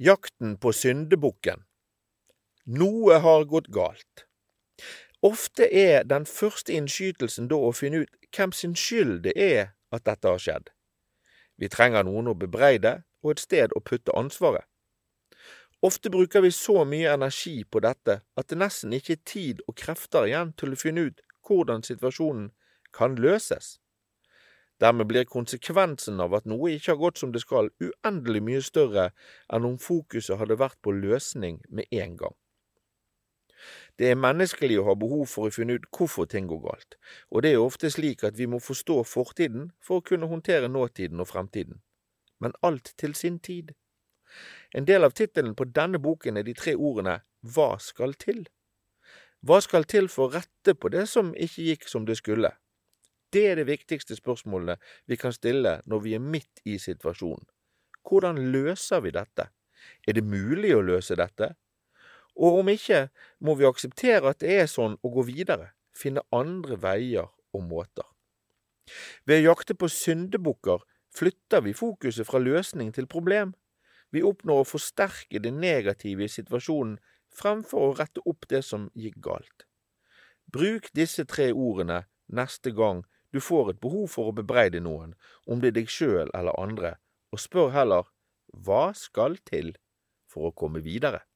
Jakten på syndebukken Noe har gått galt. Ofte er den første innskytelsen da å finne ut hvem sin skyld det er at dette har skjedd. Vi trenger noen å bebreide og et sted å putte ansvaret. Ofte bruker vi så mye energi på dette at det nesten ikke er tid og krefter igjen til å finne ut hvordan situasjonen kan løses. Dermed blir konsekvensen av at noe ikke har gått som det skal, uendelig mye større enn om fokuset hadde vært på løsning med en gang. Det er menneskelig å ha behov for å finne ut hvorfor ting går galt, og det er ofte slik at vi må forstå fortiden for å kunne håndtere nåtiden og fremtiden. Men alt til sin tid. En del av tittelen på denne boken er de tre ordene Hva skal til? Hva skal til for å rette på det som ikke gikk som det skulle? Det er det viktigste spørsmålet vi kan stille når vi er midt i situasjonen. Hvordan løser vi dette? Er det mulig å løse dette? Og om ikke, må vi akseptere at det er sånn og gå videre, finne andre veier og måter. Ved å jakte på syndebukker flytter vi fokuset fra løsning til problem. Vi oppnår å forsterke det negative i situasjonen fremfor å rette opp det som gikk galt. Bruk disse tre ordene neste gang du får et behov for å bebreide noen, om det er deg sjøl eller andre, og spør heller hva skal til for å komme videre?